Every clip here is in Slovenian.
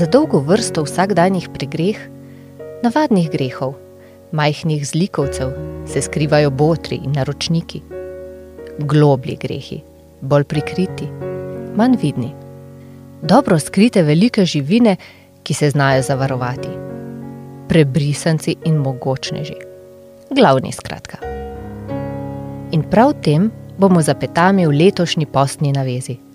za dolgo vrsto vsakdanjih pregreh, navadnih grehov, majhnih zlikovcev, se skrivajo botri in naročniki. Globlji grehi, bolj prikriti, manj vidni. Dobro skrite velike živine, ki se znajo zavarovati. Prebrisanci in mogočneži. Glavni skratka. In prav tem bomo zapetami v letošnji postni navezi.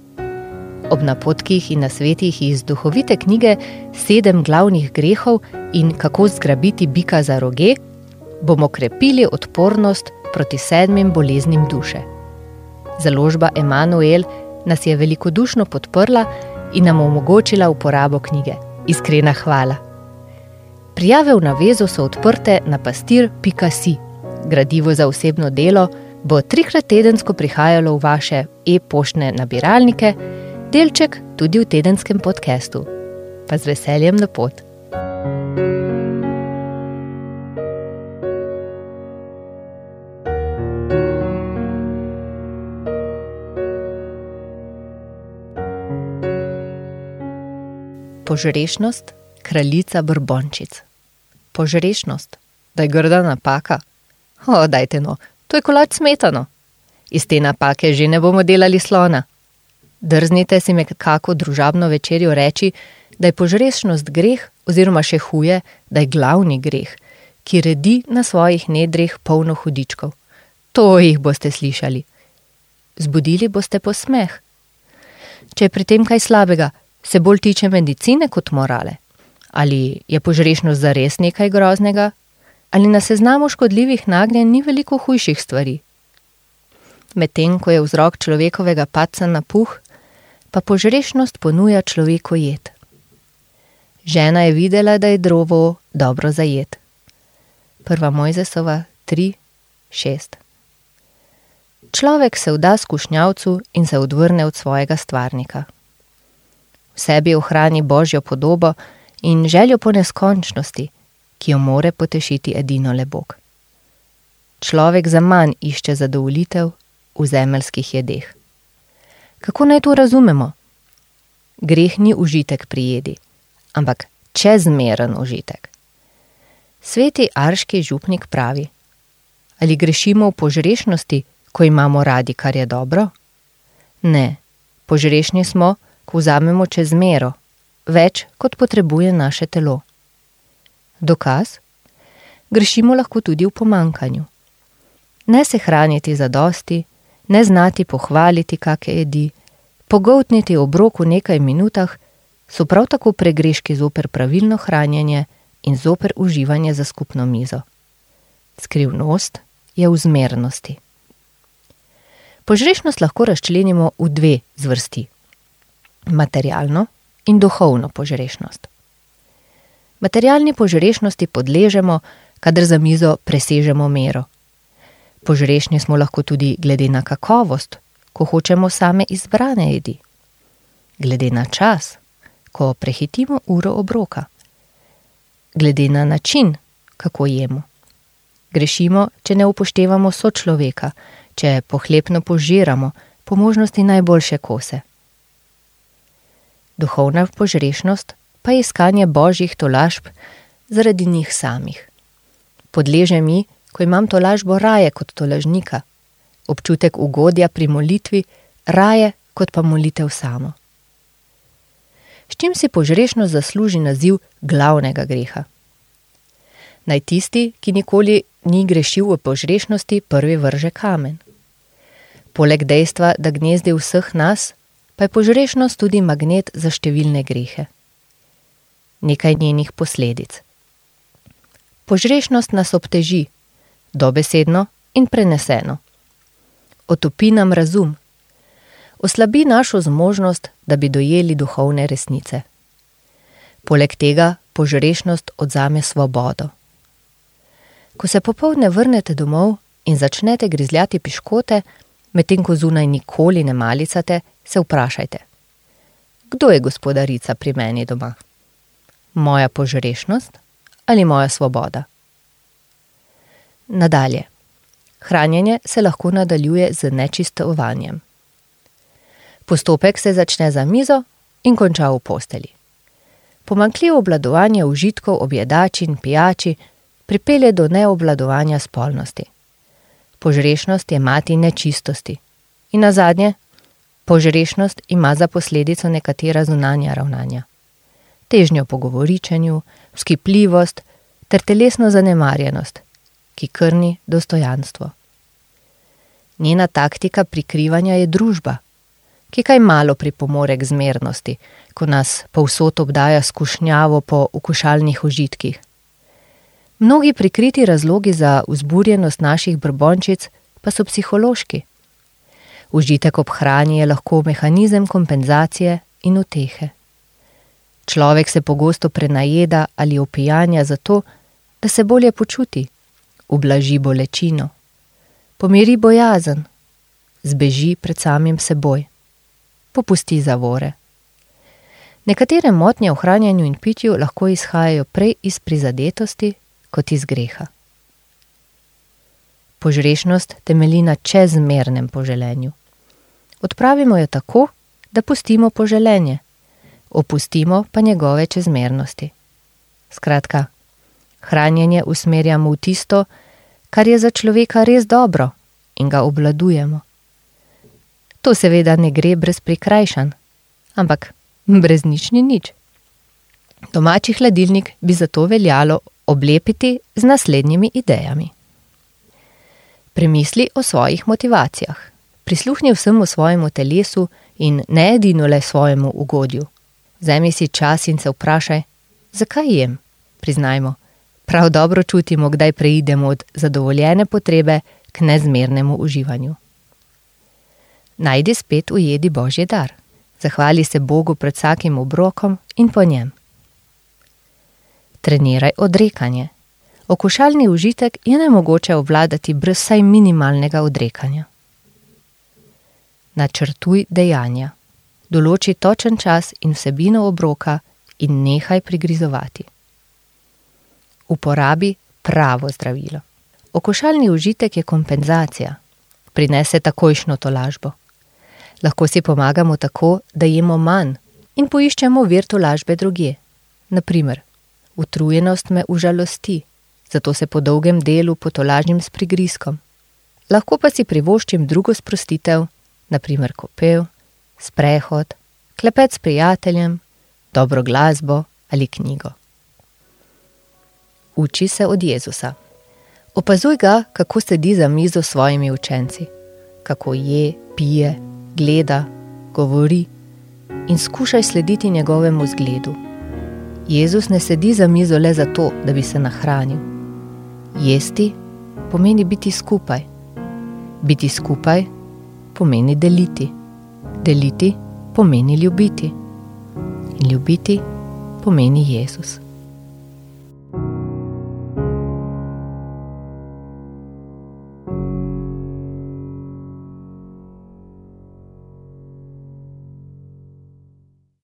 Ob napotkih in nasvetih iz duhovite knjige Sedem glavnih grehov in kako zgrabiti bika za roge, bomo krepili odpornost proti sedmim boleznim duše. Založba Emanuel nas je velikodušno podprla in nam omogočila uporabo knjige. Iskrena hvala. Prijave v navezu so odprte na pastir.si. Gradivo za osebno delo bo trikrat tedensko prihajalo v vaše e-poštne nabiralnike, delček tudi v tedenskem podkastu. Pa z veseljem na pot. Požrešnost, kraljica brbončic. Požrešnost, da je grda napaka. O, dajte no, to je kolač smetano. Iz te napake že ne bomo delali slona. Drznite si me kako družabno večerjo reči, da je požrešnost greh, oziroma še huje, da je glavni greh, ki redi na svojih nedreh polno hudičkov. To jih boste slišali. Zbudili boste posmeh. Če je pri tem kaj slabega, se bolj tiče medicine kot morale? Ali je požrešnost zares nekaj groznega? Ali na seznamu škodljivih nagnjen ni veliko hujših stvari? Medtem ko je vzrok človekovega paca na puh, pa požrešnost ponuja človeku jed. Žena je videla, da je drovo dobro zajet. Prva Mojzesova 3, 6. Človek se vda skušnjavcu in se odvrne od svojega stvarnika v sebi ohrani božjo podobo in željo po neskončnosti, ki jo more potešiti edino le Bog. Človek za manj išče zadovoljitev v zemeljskih jedeh. Kako naj to razumemo? Greh ni užitek pri jedi, ampak čezmeren užitek. Sveti arški župnik pravi: Ali grešimo v požrešnosti, ko imamo radi, kar je dobro? Ne, požrešni smo, ko vzamemo čez mero, več kot potrebuje naše telo. Dokaz? Grešimo lahko tudi v pomankanju. Ne se hraniti za dosti, ne znati pohvaliti, kakšne jedi, pogotniti obrok v nekaj minutah, so prav tako pregreški zoper pravilno hranjenje in zoper uživanje za skupno mizo. Skrivnost je v zmernosti. Požrešnost lahko razčlenimo v dve zvrsti materialno in duhovno požrešnost. Materialni požrešnosti podležemo, kadar za mizo presežemo mero. Požrešni smo lahko tudi glede na kakovost, ko hočemo same izbrane jedi, glede na čas, ko prehitimo uro obroka, glede na način, kako jemo. Grešimo, če ne upoštevamo sočloveka, če pohlepno požiramo, po možnosti najboljše kose duhovna požrešnost pa je iskanje božjih tolažb zaradi njih samih. Podleže mi, ko imam tolažbo raje kot tolažnika, občutek ugodja pri molitvi raje kot pa molitev samo. S čim si požrešnost zasluži naziv glavnega greha? Naj tisti, ki nikoli ni grešil v požrešnosti, prvi vrže kamen. Poleg dejstva, da gnezdi vseh nas, pa je požrešnost tudi magnet za številne grehe. Nekaj njenih posledic. Požrešnost nas obteži, dobesedno in preneseno. Otopi nam razum, oslabi našo zmožnost, da bi dojeli duhovne resnice. Poleg tega požrešnost odzame svobodo. Ko se popovdne vrnete domov in začnete grizljati piškote, medtem ko zunaj nikoli ne malicate, se vprašajte, kdo je gospodarica pri meni doma? Moja požrešnost ali moja svoboda? Nadalje. Hranjenje se lahko nadaljuje z nečistovanjem. Postopek se začne za mizo in konča v posteli. Pomankljivo obladovanje užitkov ob jedači in pijači pripelje do neobladovanja spolnosti. Požrešnost je mati nečistosti. In na zadnje, požrešnost ima za posledico nekatera zunanja ravnanja. Težnjo po govoričenju, skipljivost ter telesno zanemarjenost, ki krni dostojanstvo. Njena taktika prikrivanja je družba, ki kaj malo pripomore k zmernosti, ko nas povsod obdaja skušnjavo po ukušalnih užitkih. Mnogi prikriti razlogi za vzburjenost naših brbončic pa so psihološki. Užitek ob hrani je lahko mehanizem kompenzacije in utehe. Človek se pogosto prenajeda ali opijanja zato, da se bolje počuti, ublaži bolečino, pomiri bojazen, zbeži pred samim seboj, popusti zavore. Nekatere motnje v hranjenju in pitju lahko izhajajo prej iz prizadetosti kot iz greha. Požrešnost temelji na čezmernem poželenju. Odpravimo jo tako, da pustimo poželenje, opustimo pa njegove čezmernosti. Skratka, hranjenje usmerjamo v tisto, kar je za človeka res dobro in ga obladujemo. To seveda ne gre brez prikrajšanj, ampak brez nič ni nič. Domači hladilnik bi zato veljalo oblepiti z naslednjimi idejami. Premisli o svojih motivacijah, prisluhni vsemu svojemu telesu in ne edino le svojemu ugodju. Vzemi si čas in se vprašaj, zakaj jem? Priznajmo, prav dobro čutimo, kdaj preidemo od zadovoljene potrebe k nezmernemu uživanju. Najdi spet ujedi božji dar. Zahvali se Bogu pred vsakim obrokom in po njem. Treniraj odrekanje. Okušalni užitek je ne mogoče obvladati brez vsaj minimalnega odrekanja. Načrtuj dejanja. Določi točen čas in vsebino obroka in nehaj prigrizovati. Uporabi pravo zdravilo. Okušalni užitek je kompenzacija, prinese takojšno tolažbo lahko si pomagamo tako, da jemo manj in poiščemo vir tolažbe druge. Naprimer, utrujenost me užalosti, zato se po dolgem delu potolažim s prigrizkom. Lahko pa si privoščim drugo sprostitev, naprimer kopel, sprehod, klepet s prijateljem, dobro glasbo ali knjigo. Uči se od Jezusa. Opazuj ga, kako sedi za mizo s svojimi učenci, kako je, pije, gleda, govori in skušaj slediti njegovemu zgledu. Jezus ne sedi za mizo le zato, da bi se nahranil. Jesti pomeni biti skupaj. Biti skupaj pomeni deliti. Deliti pomeni ljubiti. In ljubiti pomeni Jezus.